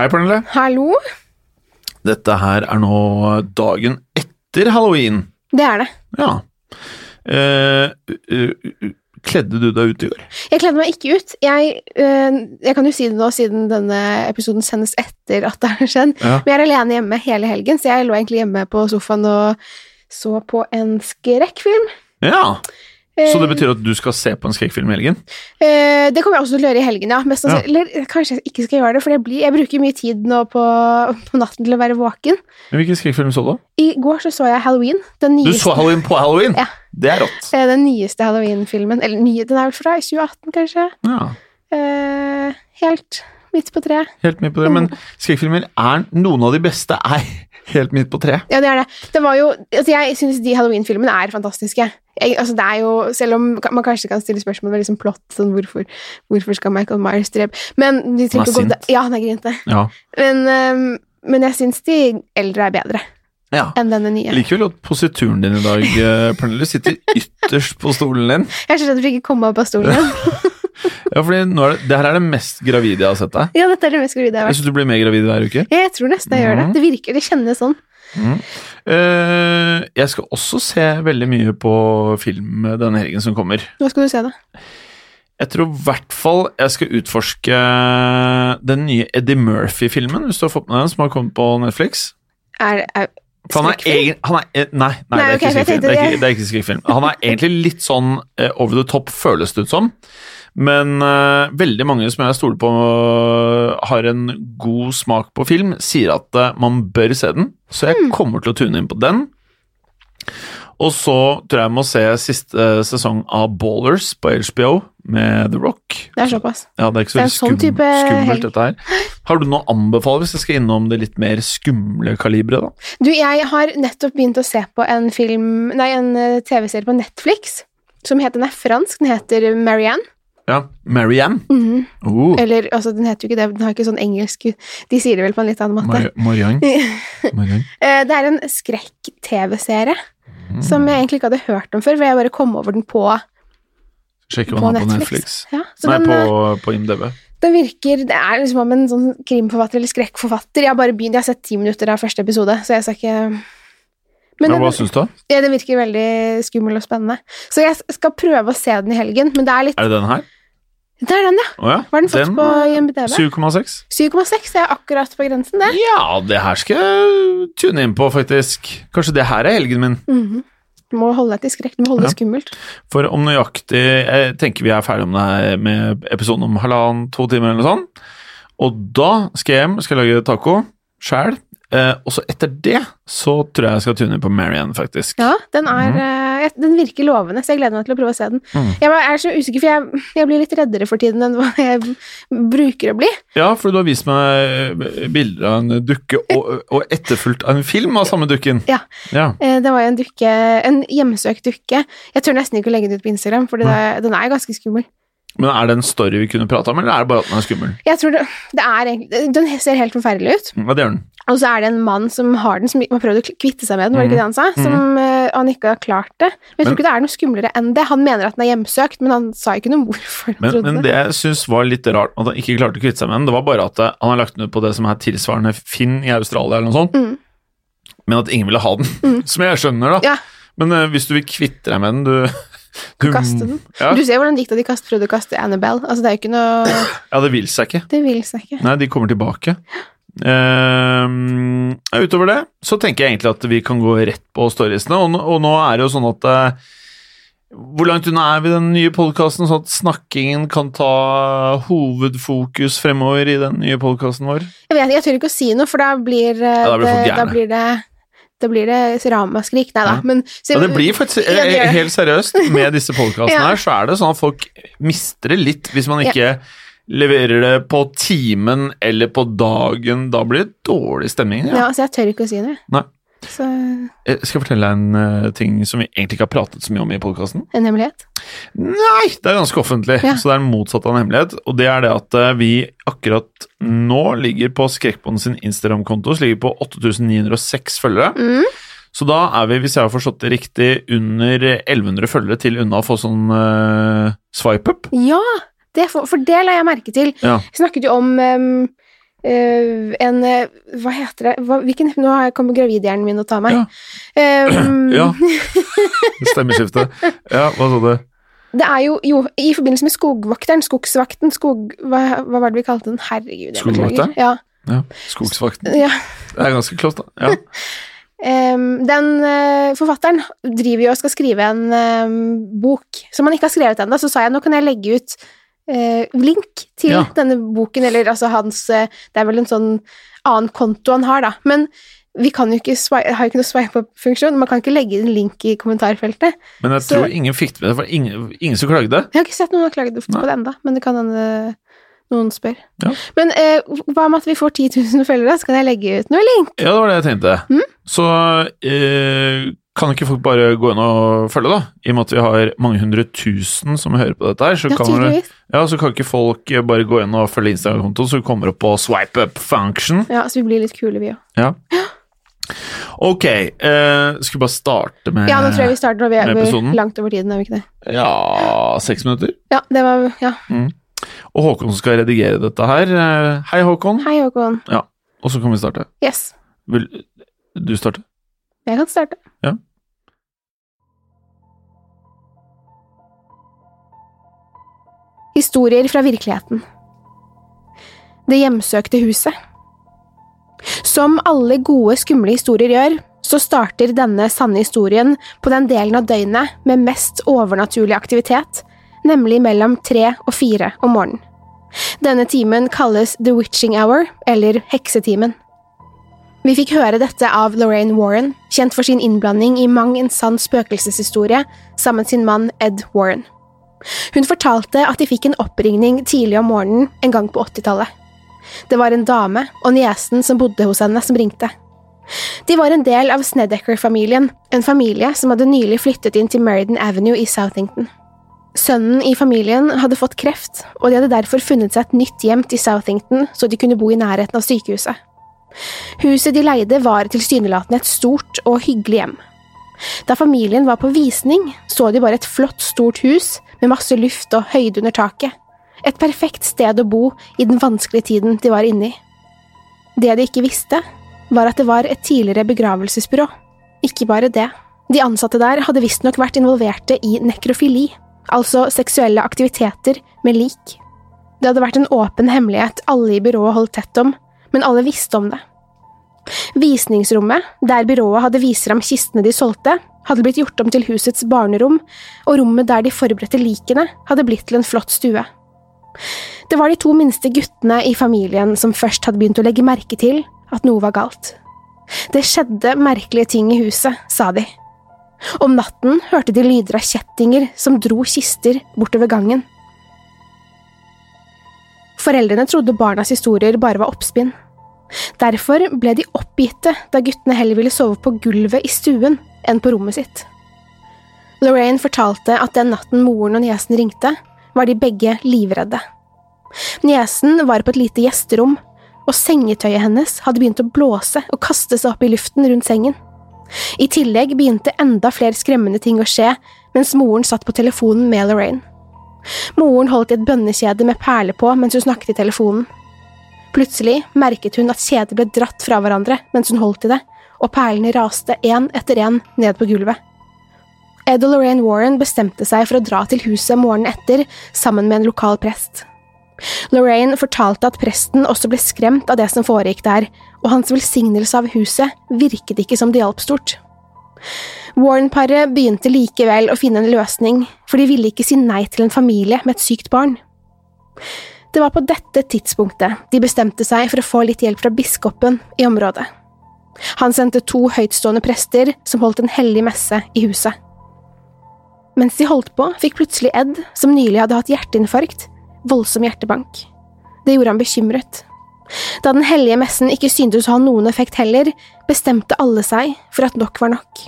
Hei, Pernille. Hallo? Dette her er nå dagen etter halloween. Det er det. Ja. Eh, eh, eh, kledde du deg ut i går? Jeg kledde meg ikke ut. Jeg, øh, jeg kan jo si det nå, siden denne episoden sendes etter at det har skjedd. Ja. Men jeg er alene hjemme hele helgen, så jeg lå egentlig hjemme på sofaen og så på en skrekkfilm. Ja. Så det Eh, betyr at du skal se på en skrekkfilm i helgen? eh, det kommer jeg også til å gjøre i helgen, ja. Mest Ja. Eller kanskje jeg ikke skal gjøre det, for jeg, blir, jeg bruker mye tid nå på, på natten til å være våken. Men Hvilken skrekkfilm så du? I går så, så jeg Halloween. Den Du så halloween på halloween? Ja. Det er rått. eh, den nyeste Halloween-filmen. Eller nye, den er vel fra 2018, kanskje. Ja. Eh, helt midt på treet. Helt midt på treet, Men skrekkfilmer er Noen av de beste er helt midt på treet. Ja, det er det. Det var jo, altså jeg syns de Halloween-filmene er fantastiske. Jeg, altså det er jo, Selv om man kanskje kan stille spørsmål ved liksom plott, sånn hvorfor, hvorfor skal Michael Myers drepe Men de Han er sint. Ja, han er grinete. Ja. Men, um, men jeg syns de eldre er bedre ja. enn denne nye. Jeg liker vel at posituren din i dag, eh, Pernille, sitter ytterst på stolen din. Jeg er så redd for ikke å komme opp av stolen. Ja, fordi nå er det, det her er det mest gravide jeg har sett deg. ja, dette er det mest gravide jeg har vært. Jeg synes du blir mer gravid hver uke. Ja, Jeg tror nesten jeg gjør det. Mhm. Det virker, det kjennes sånn. Eh, jeg skal også se veldig mye på film denne helgen som kommer. Hva skal du se, da? Jeg tror i hvert fall jeg skal utforske den nye Eddie Murphy-filmen, hvis du har fått med den, som har kommet på Netflix. Er, er For han er egen, han er, eh, nei, nei, Nei, det er okay, ikke skrekkfilm. Det det. det er ikke skrekkfilm. Han er egentlig litt sånn uh, over the top, føles det ut som. Men uh, veldig mange som jeg stoler på uh, har en god smak på film, sier at uh, man bør se den. Så jeg Hmm. kommer til å tune inn på den. Og så tror jeg jeg må se siste sesong av Ballers på HBO med The Rock. Det er såpass. Ja, det er ikke så Det er sånn skum, type skummelt, dette her. Har du noe å anbefale hvis jeg skal innom det litt mer skumle kaliberet, da? Du, jeg har nettopp begynt å se på en film Nei, en TV-serie på Netflix som heter Den er fransk. Den heter Marianne. Ja, Marianne. -hmm. Oh, Eller, altså, den heter jo ikke det, den har ikke sånn engelsk De sier det vel på en litt annen måte. Mar Marianne. Marianne. Eh, Det er en skrekk-TV-serie Mm. som jeg egentlig ikke hadde hørt om før, for jeg bare kom over den på, Sjekke på Netflix? på Netflix. Ja, Nei, den, på, eh, på IMDb. den virker Det er liksom om en sånn krimforfatter eller skrekkforfatter. Jeg har bare begynt, jeg har sett ti minutter av første episode, så jeg skal ikke men Ja, hva syns du? ja, den virker veldig skummel og spennende. Så jeg skal prøve å se den i helgen, men det er litt Er det den her? Det er den, ja. Oh, ja. Hva har den fått på IMDb? 7,6. 7,6. Er akkurat på grensen, det. Ja, det her skal jeg tune inn på, faktisk. Kanskje det her er helgen min. Mhm. Du må holde deg til skrekk, du må holde Ja. det skummelt. For om nøyaktig Jeg tenker vi er ferdig om det her med episoden om halvannen, to timer eller noe sånt. Og da skal jeg hjem, skal jeg lage taco sjæl. Eh, og så etter det så tror jeg jeg skal tune inn på Marianne, faktisk. Ja, den, er, Mhm. Jeg- den virker lovende, så jeg gleder meg til å prøve å se den. Mm. Jeg er så usikker, for jeg, jeg blir litt reddere for tiden enn hva jeg bruker å bli. Ja, for du har vist meg eh, bilder av en dukke, og, og etterfulgt av en film av samme dukken. Ja. Ja. Eh, Det var jo en dukke, en hjemsøkt dukke. Jeg tør nesten ikke å legge den ut på Instagram, for den er ganske skummel. Men er det en story vi kunne prate om, eller er det bare at den er skummel? Jeg tror det, det er egentlig Den ser helt forferdelig ut. Hva det gjør den? Og så er det en mann som har den, som har prøvd å kvitte seg med den, var det ikke det han sa? Som uh, han ikke har klart det. Men jeg tror ikke det er noe skumlere enn det. Han mener at den er hjemsøkt, men han sa ikke noe hvorfor han Men, trodde men det jeg syns var litt rart at han ikke klarte å kvitte seg med den, det var bare at eh, han har lagt den ut på det som er tilsvarende Finn i Australia eller noe sånt, Mm. men at ingen ville ha den. Som jeg skjønner, da. Ja. Men uh, hvis du vil kvitte deg med den, du, du Kaste den. Ja, Du ser hvordan det da de prøvde å kaste Annabelle. Altså, det er jo ikke noe ja, det vil seg ikke. Det vil seg ikke. Nei, de kommer tilbake. Ehm, utover det så tenker jeg egentlig at vi kan gå rett på storiesene, og, og nå er det jo sånn at uh, Hvor langt unna er vi den nye podkasten, sånn at snakkingen kan ta hovedfokus fremover i den nye podkasten vår? Jeg vet, jeg tør ikke å si noe, for da blir, eh, Ja, da blir det, da blir det da blir det ramaskrik. Nei da, Ja. men så- Ja, det blir faktisk Ja, det eh, det. Helt seriøst, med disse podkastene her, så er det sånn at folk mister det litt hvis man ikke leverer det på timen eller på dagen. Da blir det dårlig stemning. ja. Så jeg tør ikke å si noe. Nei. Så Jeg skal fortelle deg en uh, ting som vi egentlig ikke har pratet så mye om i podkasten. en hemmelighet. Nei, det er ganske offentlig, Ja. så det er motsatt av en hemmelighet. Og det er det at uh, vi akkurat nå ligger på Skrekkbånd sin Instagram-konto, som ligger på 8906 følgere. Mm. Så da er vi, hvis jeg har forstått det riktig, under 1100 følgere til unna å få sånn uh, swipe-up. Ja, det, for, for det la jeg merke til. Ja. Vi snakket jo om um, Uh, en eh, Hva heter det hva, hvilken, Nå kommet gravidhjernen min og tar meg. Ja. Um, Ja. Stemmeskifte. Ja, hva sa du? Det er jo, jo i forbindelse med skogvokteren, skogsvakten, skog... Hva, hva var det vi kalte den? Herregud, beklager. Ja. Ja, Skogsvakten. ja. Det er ganske klart, da. Ja. Um, den uh, forfatteren driver jo og skal skrive en um, bok som han ikke har skrevet ennå, så sa jeg nå kan jeg legge ut link til Ja. denne boken, eller altså hans eh, Det er vel en sånn annen konto han har, da. Men vi kan jo ikke swipe, har jo ikke noe swipe-up-funksjon, man kan ikke legge inn link i kommentarfeltet. Men jeg Så- tror ingen fikk det med for ingen, ingen som klagde. Jeg har ikke sett noen har klagd på det enda, men det kan hende noen spør. Ja. Men eh, hva med at vi får 10 000 følgere, så kan jeg legge ut noe link? Ja, det var det jeg tenkte. Mm. Så eh, kan ikke folk bare gå inn og følge, da? I og med at vi har mange hundre tusen som hører på dette her, så, Ja, kan, ja, så kan ikke folk bare gå inn og følge Instagram-kontoen, så vi kommer opp på swipe up function. Ja, så vi blir litt kule, vi òg. Ja. Ok, eh, skal vi bare starte med episoden? Ja, nå tror jeg vi starter når vi er episoden? langt over tiden, er vi ikke det? Ja, seks minutter. Ja, det var Ja. Og Håkon skal redigere dette her. Eh, Hei, Håkon. Hei, Håkon. Ja, Og så kan vi starte. Yes, Vil du starte? Jeg kan starte. Ja. Historier fra virkeligheten. Det hjemsøkte huset. Som alle gode, skumle historier gjør, så starter denne sanne historien på den delen av døgnet med mest overnaturlig aktivitet, nemlig mellom tre og fire om morgenen. Denne timen kalles The Witching Hour, eller Heksetimen. Vi fikk høre dette av Lorraine Warren, kjent for sin innblanding i mang en sann spøkelseshistorie sammen med sin mann Ed Warren. Hun fortalte at de fikk en oppringning tidlig om morgenen en gang på 80-tallet. Det var en dame og niesen som bodde hos henne, som ringte. De var en del av Snedeker-familien, en familie som hadde nylig flyttet inn til Meriden Avenue i Southington. Sønnen i familien hadde fått kreft, og de hadde derfor funnet seg et nytt hjem til Southington så de kunne bo i nærheten av sykehuset. Huset de leide var tilsynelatende et stort og hyggelig hjem. Da familien var på visning, så de bare et flott, stort hus med masse luft og høyde under taket. Et perfekt sted å bo i den vanskelige tiden de var inne i. Det de ikke visste, var at det var et tidligere begravelsesbyrå. Ikke bare det. De ansatte der hadde visstnok vært involverte i nekrofili, altså seksuelle aktiviteter med lik. Det hadde vært en åpen hemmelighet alle i byrået holdt tett om, men alle visste om det. Visningsrommet, der byrået hadde vist fram kistene de solgte, hadde blitt gjort om til husets barnerom, og rommet der de forberedte likene, hadde blitt til en flott stue. Det var de to minste guttene i familien som først hadde begynt å legge merke til at noe var galt. Det skjedde merkelige ting i huset, sa de. Om natten hørte de lyder av kjettinger som dro kister bortover gangen. Foreldrene trodde barnas historier bare var oppspinn. Derfor ble de oppgitte da guttene heller ville sove på gulvet i stuen enn på rommet sitt. Lorraine fortalte at den natten moren og niesen ringte, var de begge livredde. Niesen var på et lite gjesterom, og sengetøyet hennes hadde begynt å blåse og kaste seg opp i luften rundt sengen. I tillegg begynte enda flere skremmende ting å skje mens moren satt på telefonen med Lorraine. Moren holdt i et bønnekjede med perler på mens hun snakket i telefonen. Plutselig merket hun at kjedet ble dratt fra hverandre mens hun holdt i det, og perlene raste én etter én ned på gulvet. Ed og Lorraine Warren bestemte seg for å dra til huset morgenen etter sammen med en lokal prest. Lorraine fortalte at presten også ble skremt av det som foregikk der, og hans velsignelse av huset virket ikke som det hjalp stort. Warren-paret begynte likevel å finne en løsning, for de ville ikke si nei til en familie med et sykt barn. Det var på dette tidspunktet de bestemte seg for å få litt hjelp fra biskopen i området. Han sendte to høytstående prester som holdt en hellig messe i huset. Mens de holdt på, fikk plutselig Ed, som nylig hadde hatt hjerteinfarkt, voldsom hjertebank. Det gjorde han bekymret. Da den hellige messen ikke syntes å ha noen effekt heller, bestemte alle seg for at nok var nok.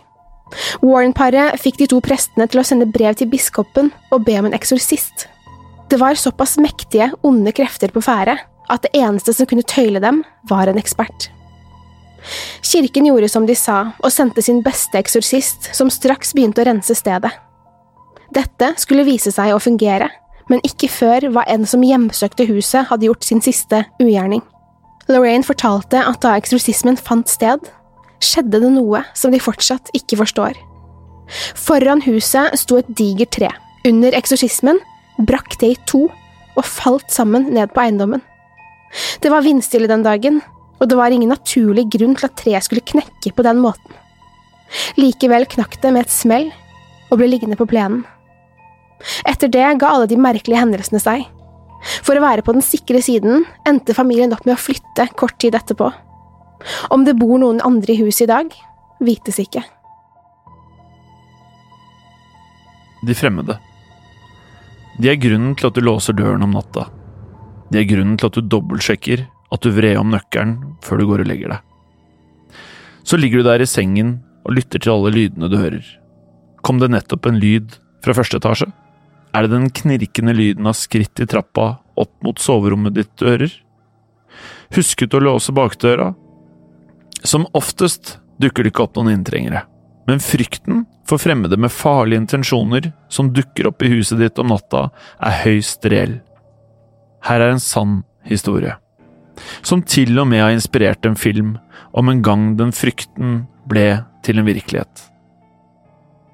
Warren-paret fikk de to prestene til å sende brev til biskopen og be om en eksorsist. Det var såpass mektige, onde krefter på ferde at det eneste som kunne tøyle dem, var en ekspert. Kirken gjorde som de sa, og sendte sin beste eksorsist, som straks begynte å rense stedet. Dette skulle vise seg å fungere, men ikke før var en som hjemsøkte huset hadde gjort sin siste ugjerning. Lorraine fortalte at da eksorsismen fant sted, skjedde det noe som de fortsatt ikke forstår. Foran huset sto et digert tre. Under eksorsismen brakk det i to og falt sammen ned på eiendommen. Det var vindstille den dagen, og det var ingen naturlig grunn til at treet skulle knekke på den måten. Likevel knakk det med et smell og ble liggende på plenen. Etter det ga alle de merkelige hendelsene seg. For å være på den sikre siden endte familien opp med å flytte kort tid etterpå. Om det bor noen andre i huset i dag, vites ikke. De fremmede. De er grunnen til at du låser døren om natta. De er grunnen til at du dobbeltsjekker at du vred om nøkkelen før du går og legger deg. Så ligger du der i sengen og lytter til alle lydene du hører. Kom det nettopp en lyd fra første etasje? Er det den knirkende lyden av skritt i trappa opp mot soverommet ditt du hører? Husket å låse bakdøra? Som oftest dukker det ikke opp noen inntrengere, men frykten for fremmede med farlige intensjoner som dukker opp i huset ditt om natta, er høyst reell. Her er en sann historie, som til og med har inspirert en film om en gang den frykten ble til en virkelighet.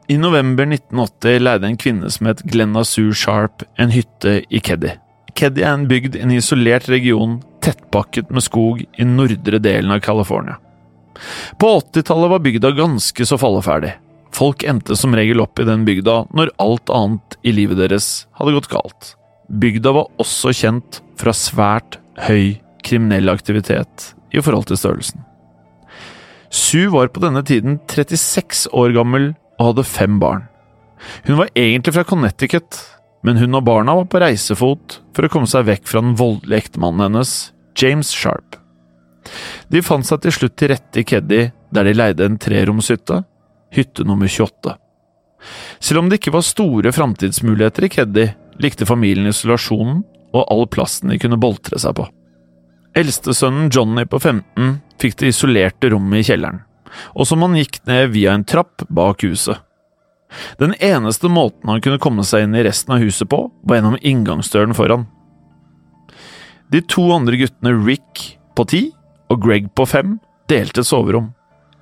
I november 1980 leide en kvinne som het Glenna Sue Sharp en hytte i Keddy. Keddy er en bygd i en isolert region tettpakket med skog i nordre delen av California. På 80-tallet var bygda ganske så falleferdig. Folk endte som regel opp i den bygda når alt annet i livet deres hadde gått galt. Bygda var også kjent fra svært høy kriminell aktivitet i forhold til størrelsen. Sue var på denne tiden 36 år gammel og hadde fem barn. Hun var egentlig fra Connecticut, men hun og barna var på reisefot for å komme seg vekk fra den voldelige ektemannen hennes, James Sharp. De fant seg til slutt til rette i Keddy, der de leide en treromshytte, hytte nummer 28. Selv om det ikke var store framtidsmuligheter i Keddy, likte familien isolasjonen og all plassen de kunne boltre seg på. Eldstesønnen Johnny på 15 fikk det isolerte rommet i kjelleren og som han gikk ned via en trapp bak huset. Den eneste måten han kunne komme seg inn i resten av huset på, var gjennom inngangsdøren foran. De to andre guttene Rick på ti og Greg på fem delte soverom.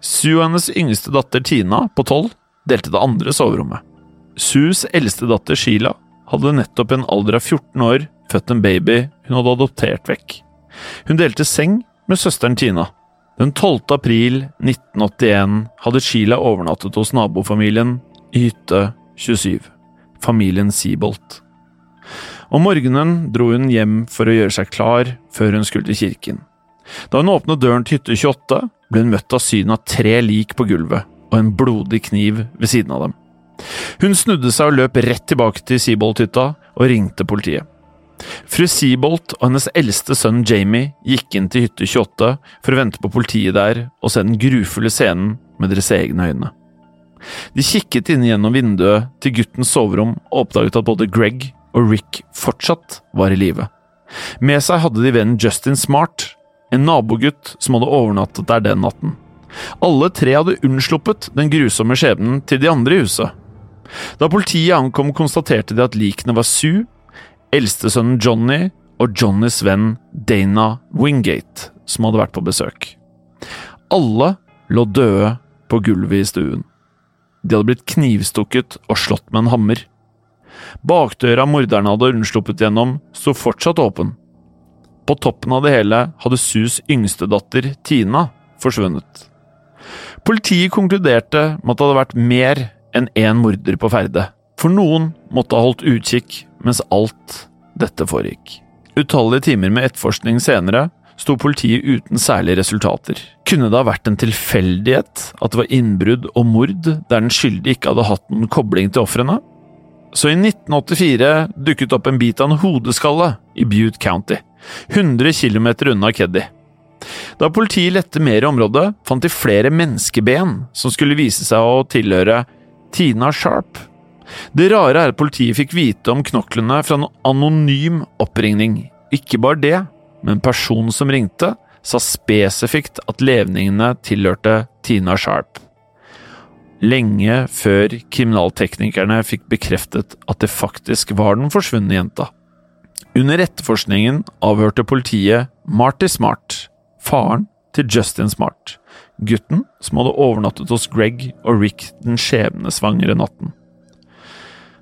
Sue og hennes yngste datter Tina på tolv delte det andre soverommet. Sues eldste datter Sheila hadde nettopp i en alder av 14 år født en baby hun hadde adoptert vekk. Hun delte seng med søsteren Tina. Den 12. april 1981 hadde Sheila overnattet hos nabofamilien i hytte 27, familien Seabolt. Om morgenen dro hun hjem for å gjøre seg klar før hun skulle til kirken. Da hun åpnet døren til hytte 28, ble hun møtt av synet av tre lik på gulvet og en blodig kniv ved siden av dem. Hun snudde seg og løp rett tilbake til Seabolt-hytta og ringte politiet. Fru Seabolt og hennes eldste sønn Jamie gikk inn til hytte 28 for å vente på politiet der og se den grufulle scenen med deres egne øyne. De kikket inn gjennom vinduet til guttens soverom og oppdaget at både Greg og Rick fortsatt var i live. Med seg hadde de vennen Justin Smart, en nabogutt som hadde overnattet der den natten. Alle tre hadde unnsluppet den grusomme skjebnen til de andre i huset. Da politiet ankom, konstaterte de at likene var Sue, eldstesønnen Johnny og Johnnys venn Dana Wingate, som hadde vært på besøk. Alle lå døde på gulvet i stuen. De hadde blitt knivstukket og slått med en hammer. Bakdøra morderne hadde unnsluppet gjennom, sto fortsatt åpen. På toppen av det hele hadde Sus yngste datter, Tina, forsvunnet. Politiet konkluderte med at det hadde vært mer enn én morder på ferde, for noen måtte ha holdt utkikk mens alt dette foregikk. Utallige timer med etterforskning senere sto politiet uten særlige resultater. Kunne det ha vært en tilfeldighet at det var innbrudd og mord der den skyldige ikke hadde hatt noen kobling til ofrene? Så i 1984 dukket opp en bit av en hodeskalle i Butte County, 100 km unna Keddy. Da politiet lette mer i området, fant de flere menneskeben som skulle vise seg å tilhøre Tina Sharp. Det rare er at politiet fikk vite om knoklene fra en anonym oppringning. Ikke bare det, men personen som ringte, sa spesifikt at levningene tilhørte Tina Sharp. Lenge før kriminalteknikerne fikk bekreftet at det faktisk var den forsvunne jenta. Under etterforskningen avhørte politiet Marty Smart, faren til Justin Smart, gutten som hadde overnattet hos Greg og Rick den skjebnesvangre natten.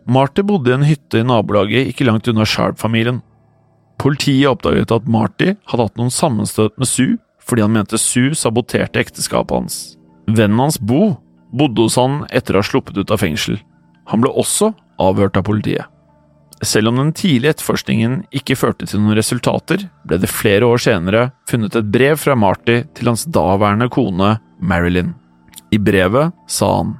Marty bodde i en hytte i nabolaget ikke langt unna Sharp-familien. Politiet oppdaget at Marty hadde hatt noen sammenstøt med Sue fordi han mente Sue saboterte ekteskapet hans. Vennen hans Bo bodde hos han etter å ha sluppet ut av fengsel. Han ble også avhørt av politiet. Selv om den tidlige etterforskningen ikke førte til noen resultater, ble det flere år senere funnet et brev fra Marty til hans daværende kone Marilyn. I brevet sa han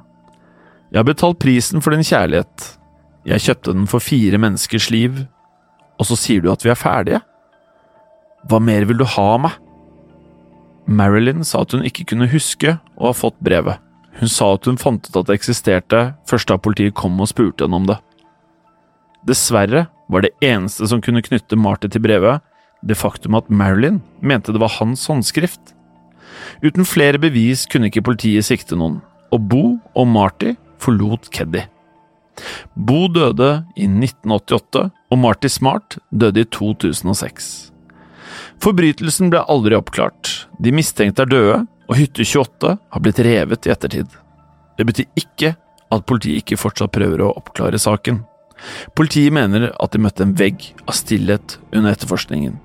Jeg har betalt prisen for din kjærlighet. Jeg kjøpte den for fire menneskers liv, og så sier du at vi er ferdige? Hva mer vil du ha av meg? Marilyn sa at hun ikke kunne huske å ha fått brevet. Hun sa at hun fant ut at det eksisterte først da politiet kom og spurte henne om det. Dessverre var det eneste som kunne knytte Marty til brevet, det faktum at Marilyn mente det var hans håndskrift. Uten flere bevis kunne ikke politiet sikte noen, og Bo og Marty forlot Keddy. Bo døde i 1988, og Marty Smart døde i 2006. Forbrytelsen ble aldri oppklart, de mistenkte er døde, og hytte 28 har blitt revet i ettertid. Det betyr ikke at politiet ikke fortsatt prøver å oppklare saken. Politiet mener at de møtte en vegg av stillhet under etterforskningen.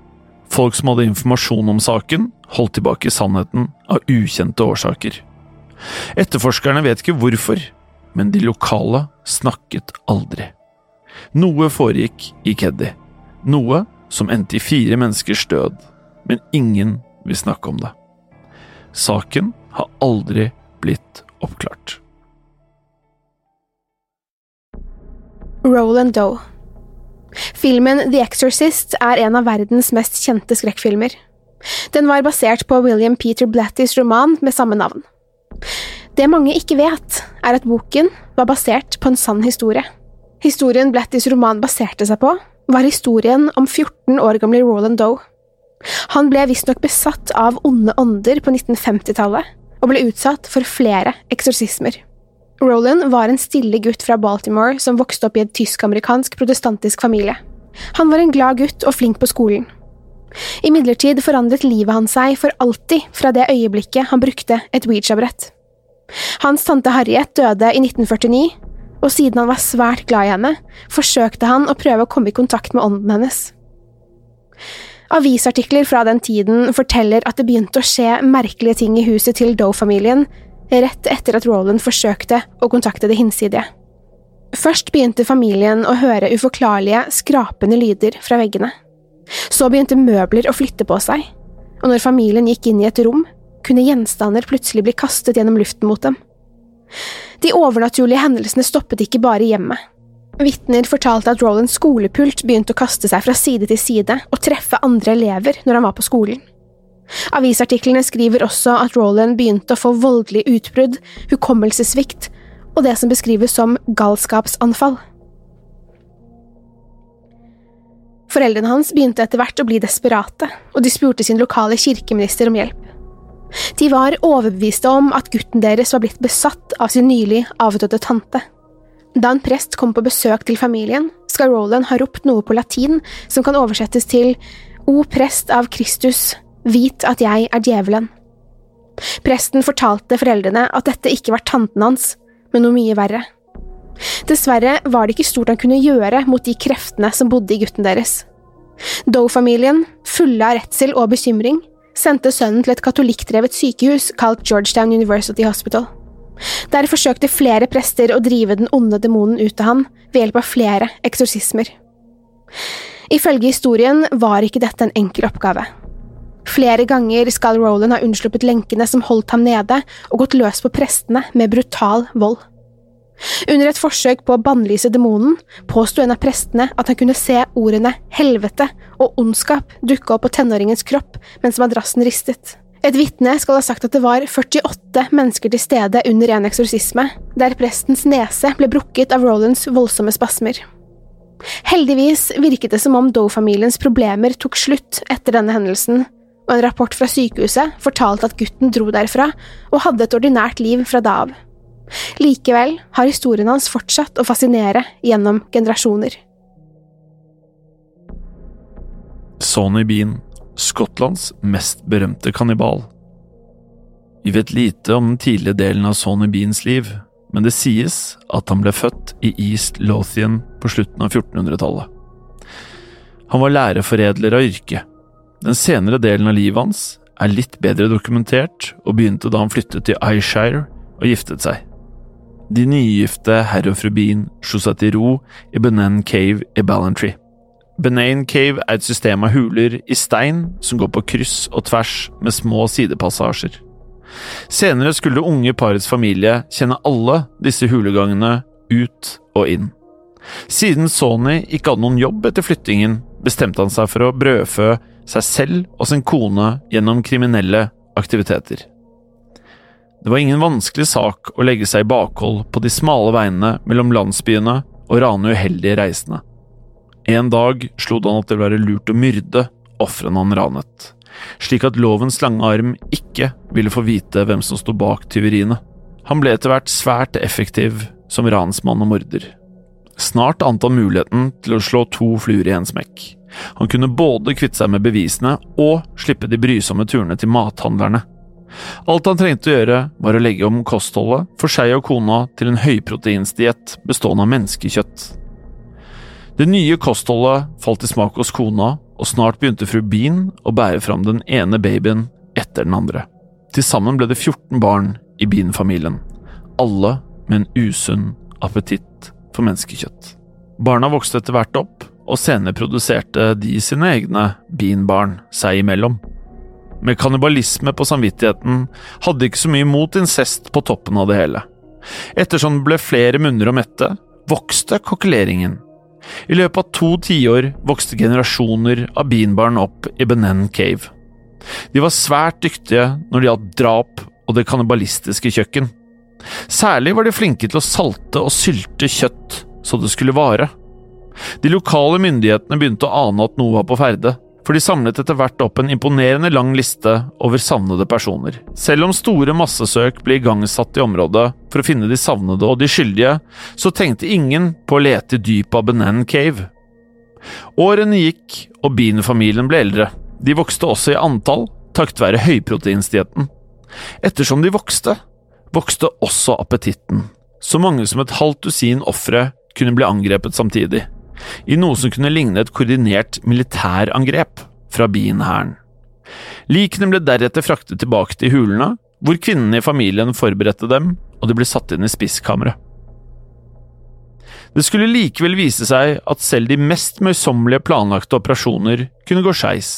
Folk som hadde informasjon om saken, holdt tilbake sannheten av ukjente årsaker. Etterforskerne vet ikke hvorfor, men de lokale snakket aldri. Noe foregikk i Keddy, noe som endte i fire menneskers død, men ingen vil snakke om det. Saken har aldri blitt oppklart. Roland Doe Filmen The Exorcist er en av verdens mest kjente skrekkfilmer. Den var basert på William Peter Blattys roman med samme navn. Det mange ikke vet, er at boken var basert på en sann historie. Historien Blattys roman baserte seg på, var historien om 14 år gamle Roland Doe. Han ble visstnok besatt av onde ånder på 1950-tallet, og ble utsatt for flere eksorsismer. Roland var en stille gutt fra Baltimore som vokste opp i en tysk-amerikansk protestantisk familie. Han var en glad gutt og flink på skolen. Imidlertid forandret livet hans seg for alltid fra det øyeblikket han brukte et Ouija-brett. Hans tante Harriet døde i 1949, og siden han var svært glad i henne, forsøkte han å prøve å komme i kontakt med ånden hennes. Avisartikler fra den tiden forteller at det begynte å skje merkelige ting i huset til Doe-familien rett etter at Roland forsøkte å kontakte det hinsidige. Først begynte familien å høre uforklarlige, skrapende lyder fra veggene. Så begynte møbler å flytte på seg, og når familien gikk inn i et rom, kunne gjenstander plutselig bli kastet gjennom luften mot dem. De overnaturlige hendelsene stoppet ikke bare hjemme. Vitner fortalte at Rolands skolepult begynte å kaste seg fra side til side og treffe andre elever når han var på skolen. Avisartiklene skriver også at Roland begynte å få voldelige utbrudd, hukommelsessvikt og det som beskrives som galskapsanfall. Foreldrene hans begynte etter hvert å bli desperate, og de spurte sin lokale kirkeminister om hjelp. De var overbeviste om at gutten deres var blitt besatt av sin nylig avdøde tante. Da en prest kom på besøk til familien, skal Roland ha ropt noe på latin som kan oversettes til O prest av Kristus, vit at jeg er djevelen. Presten fortalte foreldrene at dette ikke var tanten hans, men noe mye verre. Dessverre var det ikke stort han kunne gjøre mot de kreftene som bodde i gutten deres. Doe-familien, fulle av redsel og bekymring, sendte sønnen til et katolikkdrevet sykehus kalt Georgetown University Hospital. Der forsøkte flere prester å drive den onde demonen ut av ham ved hjelp av flere eksorsismer. Ifølge historien var ikke dette en enkel oppgave. Flere ganger skal Roland ha unnsluppet lenkene som holdt ham nede, og gått løs på prestene med brutal vold. Under et forsøk på å bannlyse demonen påsto en av prestene at han kunne se ordene helvete og ondskap dukke opp på tenåringens kropp mens madrassen ristet. Et vitne skal ha sagt at det var 48 mennesker til stede under en eksorsisme, der prestens nese ble brukket av Rolands voldsomme spasmer. Heldigvis virket det som om Doe-familiens problemer tok slutt etter denne hendelsen, og en rapport fra sykehuset fortalte at gutten dro derfra og hadde et ordinært liv fra da av. Likevel har historien hans fortsatt å fascinere gjennom generasjoner. Sonny Bean, Skottlands mest berømte kannibal. Vi vet lite om den tidlige delen av Sonny Beans liv, men det sies at han ble født i East Lothian på slutten av 1400-tallet. Han var læreforedler av yrke. Den senere delen av livet hans er litt bedre dokumentert, og begynte da han flyttet til Eyeshire og giftet seg. De nygifte herr og fru Bean slo seg til ro i Benan Cave i Ballantry. Benain Cave er et system av huler i stein som går på kryss og tvers med små sidepassasjer. Senere skulle unge parets familie kjenne alle disse hulegangene ut og inn. Siden Sony ikke hadde noen jobb etter flyttingen, bestemte han seg for å brødfø seg selv og sin kone gjennom kriminelle aktiviteter. Det var ingen vanskelig sak å legge seg i bakhold på de smale veiene mellom landsbyene og rane uheldige reisende. En dag slo det han at det ville være lurt å myrde ofrene han ranet, slik at lovens lange arm ikke ville få vite hvem som sto bak tyveriene. Han ble etter hvert svært effektiv som ransmann og morder. Snart ante han muligheten til å slå to fluer i en smekk. Han kunne både kvitte seg med bevisene og slippe de brysomme turene til mathandlerne. Alt han trengte å gjøre, var å legge om kostholdet for seg og kona til en høyproteinsdiett bestående av menneskekjøtt. Det nye kostholdet falt i smak hos kona, og snart begynte fru Bean å bære fram den ene babyen etter den andre. Til sammen ble det 14 barn i Bean-familien, alle med en usunn appetitt for menneskekjøtt. Barna vokste etter hvert opp, og senere produserte de sine egne Bean-barn seg imellom. Med kannibalisme på samvittigheten hadde ikke så mye mot incest på toppen av det hele. Ettersom det ble flere munner å mette, vokste kokkeleringen. I løpet av to tiår vokste generasjoner av beanbarn opp i Benen Cave. De var svært dyktige når det gjaldt drap og det kannibalistiske kjøkken. Særlig var de flinke til å salte og sylte kjøtt så det skulle vare. De lokale myndighetene begynte å ane at noe var på ferde, for de samlet etter hvert opp en imponerende lang liste over savnede personer. Selv om store massesøk ble igangsatt i området for å finne de savnede og de skyldige, så tenkte ingen på å lete i dypet av Benan Cave. Årene gikk, og Bean-familien ble eldre. De vokste også i antall, takket være høyproteinstietten. Ettersom de vokste, vokste også appetitten. Så mange som et halvt dusin ofre kunne bli angrepet samtidig i noe som kunne ligne et koordinert militærangrep fra Bean-hæren. Likene ble deretter fraktet tilbake til hulene, hvor kvinnene i familien forberedte dem, og de ble satt inn i spisskammeret. Det skulle likevel vise seg at selv de mest møysommelige planlagte operasjoner kunne gå skeis.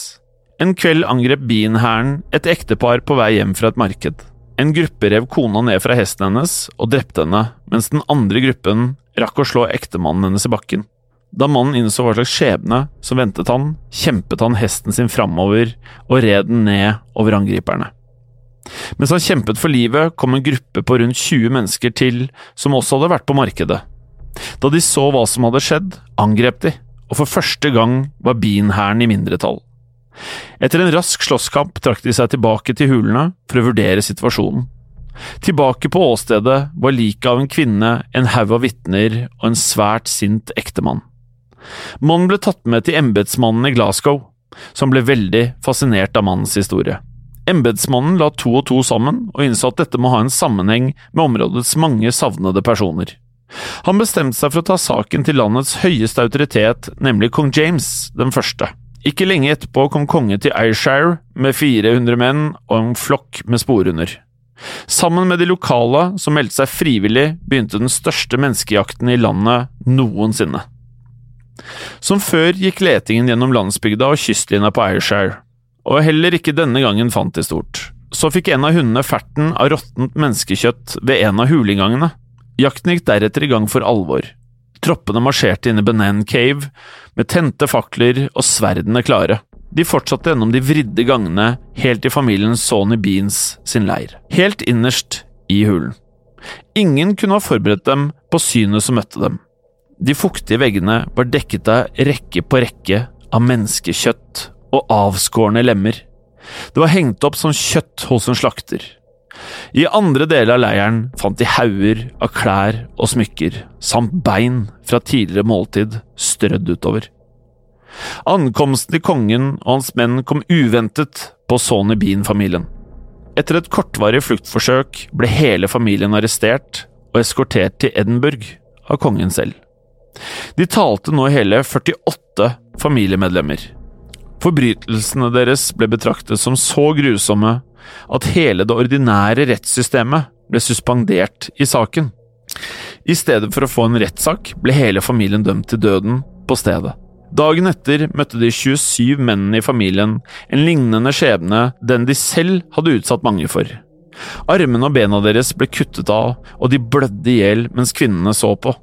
En kveld angrep Bean-hæren et ektepar på vei hjem fra et marked. En gruppe rev kona ned fra hesten hennes og drepte henne, mens den andre gruppen rakk å slå ektemannen hennes i bakken. Da mannen innså hva slags skjebne som ventet han, kjempet han hesten sin framover og red den ned over angriperne. Mens han kjempet for livet, kom en gruppe på rundt 20 mennesker til som også hadde vært på markedet. Da de så hva som hadde skjedd, angrep de, og for første gang var Bean-hæren i mindretall. Etter en rask slåsskamp trakk de seg tilbake til hulene for å vurdere situasjonen. Tilbake på åstedet var liket av en kvinne, en haug av vitner og en svært sint ektemann. Mannen ble tatt med til embetsmannen i Glasgow, som ble veldig fascinert av mannens historie. Embetsmannen la to og to sammen og innså at dette må ha en sammenheng med områdets mange savnede personer. Han bestemte seg for å ta saken til landets høyeste autoritet, nemlig kong James den første. Ikke lenge etterpå kom kongen til Ayrshire med 400 menn og en flokk med sporhunder. Sammen med de lokale som meldte seg frivillig, begynte den største menneskejakten i landet noensinne. Som før gikk letingen gjennom landsbygda og kystlinja på Ayrshire, og heller ikke denne gangen fant de stort. Så fikk en av hundene ferten av råttent menneskekjøtt ved en av hulinngangene. Jakten gikk deretter i gang for alvor. Troppene marsjerte inn i Benan Cave med tente fakler og sverdene klare. De fortsatte gjennom de vridde gangene helt til familien Sony Beans sin leir, helt innerst i hulen. Ingen kunne ha forberedt dem på synet som møtte dem. De fuktige veggene var dekket av rekke på rekke av menneskekjøtt og avskårne lemmer. Det var hengt opp som kjøtt hos en slakter. I andre deler av leiren fant de hauger av klær og smykker, samt bein fra tidligere måltid strødd utover. Ankomsten til kongen og hans menn kom uventet på Sony Bean-familien. Etter et kortvarig fluktforsøk ble hele familien arrestert og eskortert til Edinburgh av kongen selv. De talte nå hele 48 familiemedlemmer. Forbrytelsene deres ble betraktet som så grusomme at hele det ordinære rettssystemet ble suspendert i saken. I stedet for å få en rettssak ble hele familien dømt til døden på stedet. Dagen etter møtte de 27 mennene i familien en lignende skjebne den de selv hadde utsatt mange for. Armene og bena deres ble kuttet av, og de blødde i hjel mens kvinnene så på.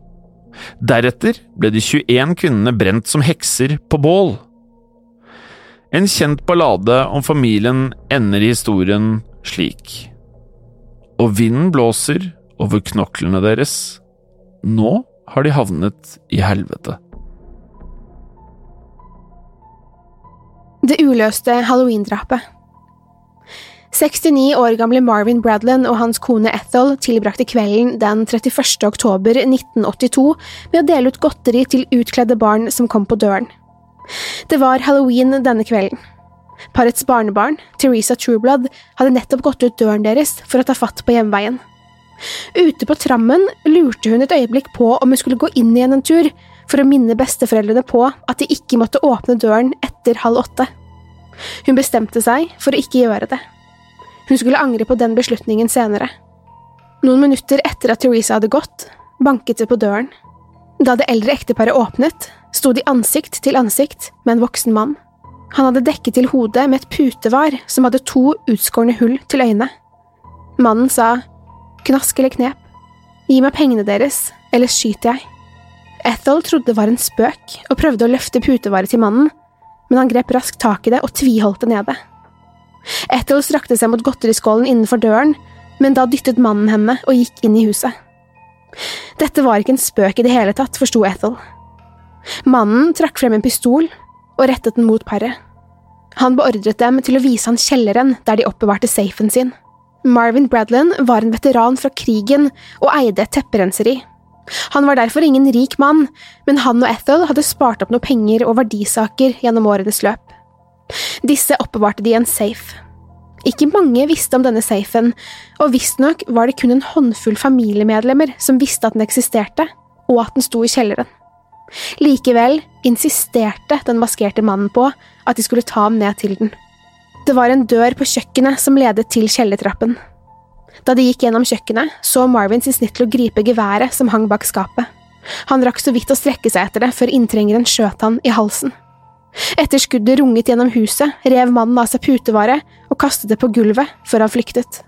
Deretter ble de 21 kvinnene brent som hekser på bål. En kjent ballade om familien ender i historien slik. Og vinden blåser over knoklene deres. Nå har de havnet i helvete. Det uløste halloween-drapet. 69 år gamle Marvin Bradland og hans kone Ethel tilbrakte kvelden den 31. oktober 1982 med å dele ut godteri til utkledde barn som kom på døren. Det var halloween denne kvelden. Parets barnebarn, Teresa Trueblood, hadde nettopp gått ut døren deres for å ta fatt på hjemveien. Ute på trammen lurte hun et øyeblikk på om hun skulle gå inn igjen en tur, for å minne besteforeldrene på at de ikke måtte åpne døren etter halv åtte. Hun bestemte seg for å ikke gjøre det. Hun skulle angre på den beslutningen senere. Noen minutter etter at Teresa hadde gått, banket det på døren. Da det eldre ekteparet åpnet, sto de ansikt til ansikt med en voksen mann. Han hadde dekket til hodet med et putevar som hadde to utskårne hull til øynene. Mannen sa knask eller knep, gi meg pengene deres, ellers skyter jeg. Ethel trodde det var en spøk og prøvde å løfte putevaret til mannen, men han grep raskt tak i det og tviholdt det nede. Ethel strakte seg mot godteriskålen innenfor døren, men da dyttet mannen henne og gikk inn i huset. Dette var ikke en spøk i det hele tatt, forsto Ethel. Mannen trakk frem en pistol og rettet den mot paret. Han beordret dem til å vise han kjelleren der de oppbevarte safen sin. Marvin Bradland var en veteran fra krigen og eide et tepperenseri. Han var derfor ingen rik mann, men han og Ethel hadde spart opp noe penger og verdisaker gjennom årenes løp. Disse oppbevarte de i en safe. Ikke mange visste om denne safen, og visstnok var det kun en håndfull familiemedlemmer som visste at den eksisterte, og at den sto i kjelleren. Likevel insisterte den maskerte mannen på at de skulle ta ham ned til den. Det var en dør på kjøkkenet som ledet til kjellertrappen. Da de gikk gjennom kjøkkenet, så Marvin sin snitt til å gripe geværet som hang bak skapet. Han rakk så vidt å strekke seg etter det før inntrengeren skjøt han i halsen. Etter skuddet runget gjennom huset, rev mannen av seg putevaret og kastet det på gulvet før han flyktet.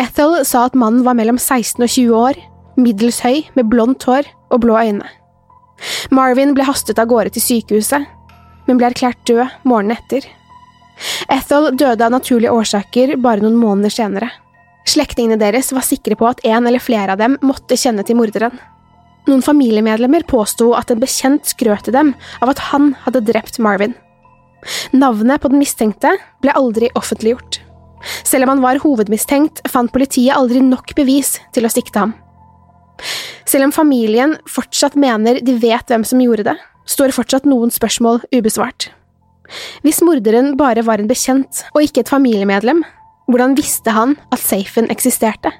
Ethel sa at mannen var mellom 16 og 20 år, middels høy, med blondt hår og blå øyne. Marvin ble hastet av gårde til sykehuset, men ble erklært død morgenen etter. Ethel døde av naturlige årsaker bare noen måneder senere. Slektningene deres var sikre på at en eller flere av dem måtte kjenne til morderen. Noen familiemedlemmer påsto at en bekjent skrøt til dem av at han hadde drept Marvin. Navnet på den mistenkte ble aldri offentliggjort. Selv om han var hovedmistenkt, fant politiet aldri nok bevis til å sikte ham. Selv om familien fortsatt mener de vet hvem som gjorde det, står fortsatt noen spørsmål ubesvart. Hvis morderen bare var en bekjent og ikke et familiemedlem, hvordan visste han at safen eksisterte?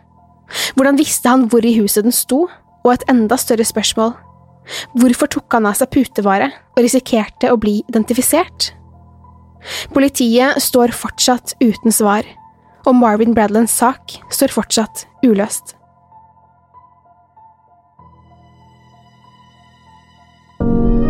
Hvordan visste han hvor i huset den sto, og et enda større spørsmål. Hvorfor tok han av seg putevare og risikerte å bli identifisert? Politiet står fortsatt uten svar, og Marvin Bradlands sak står fortsatt uløst. media.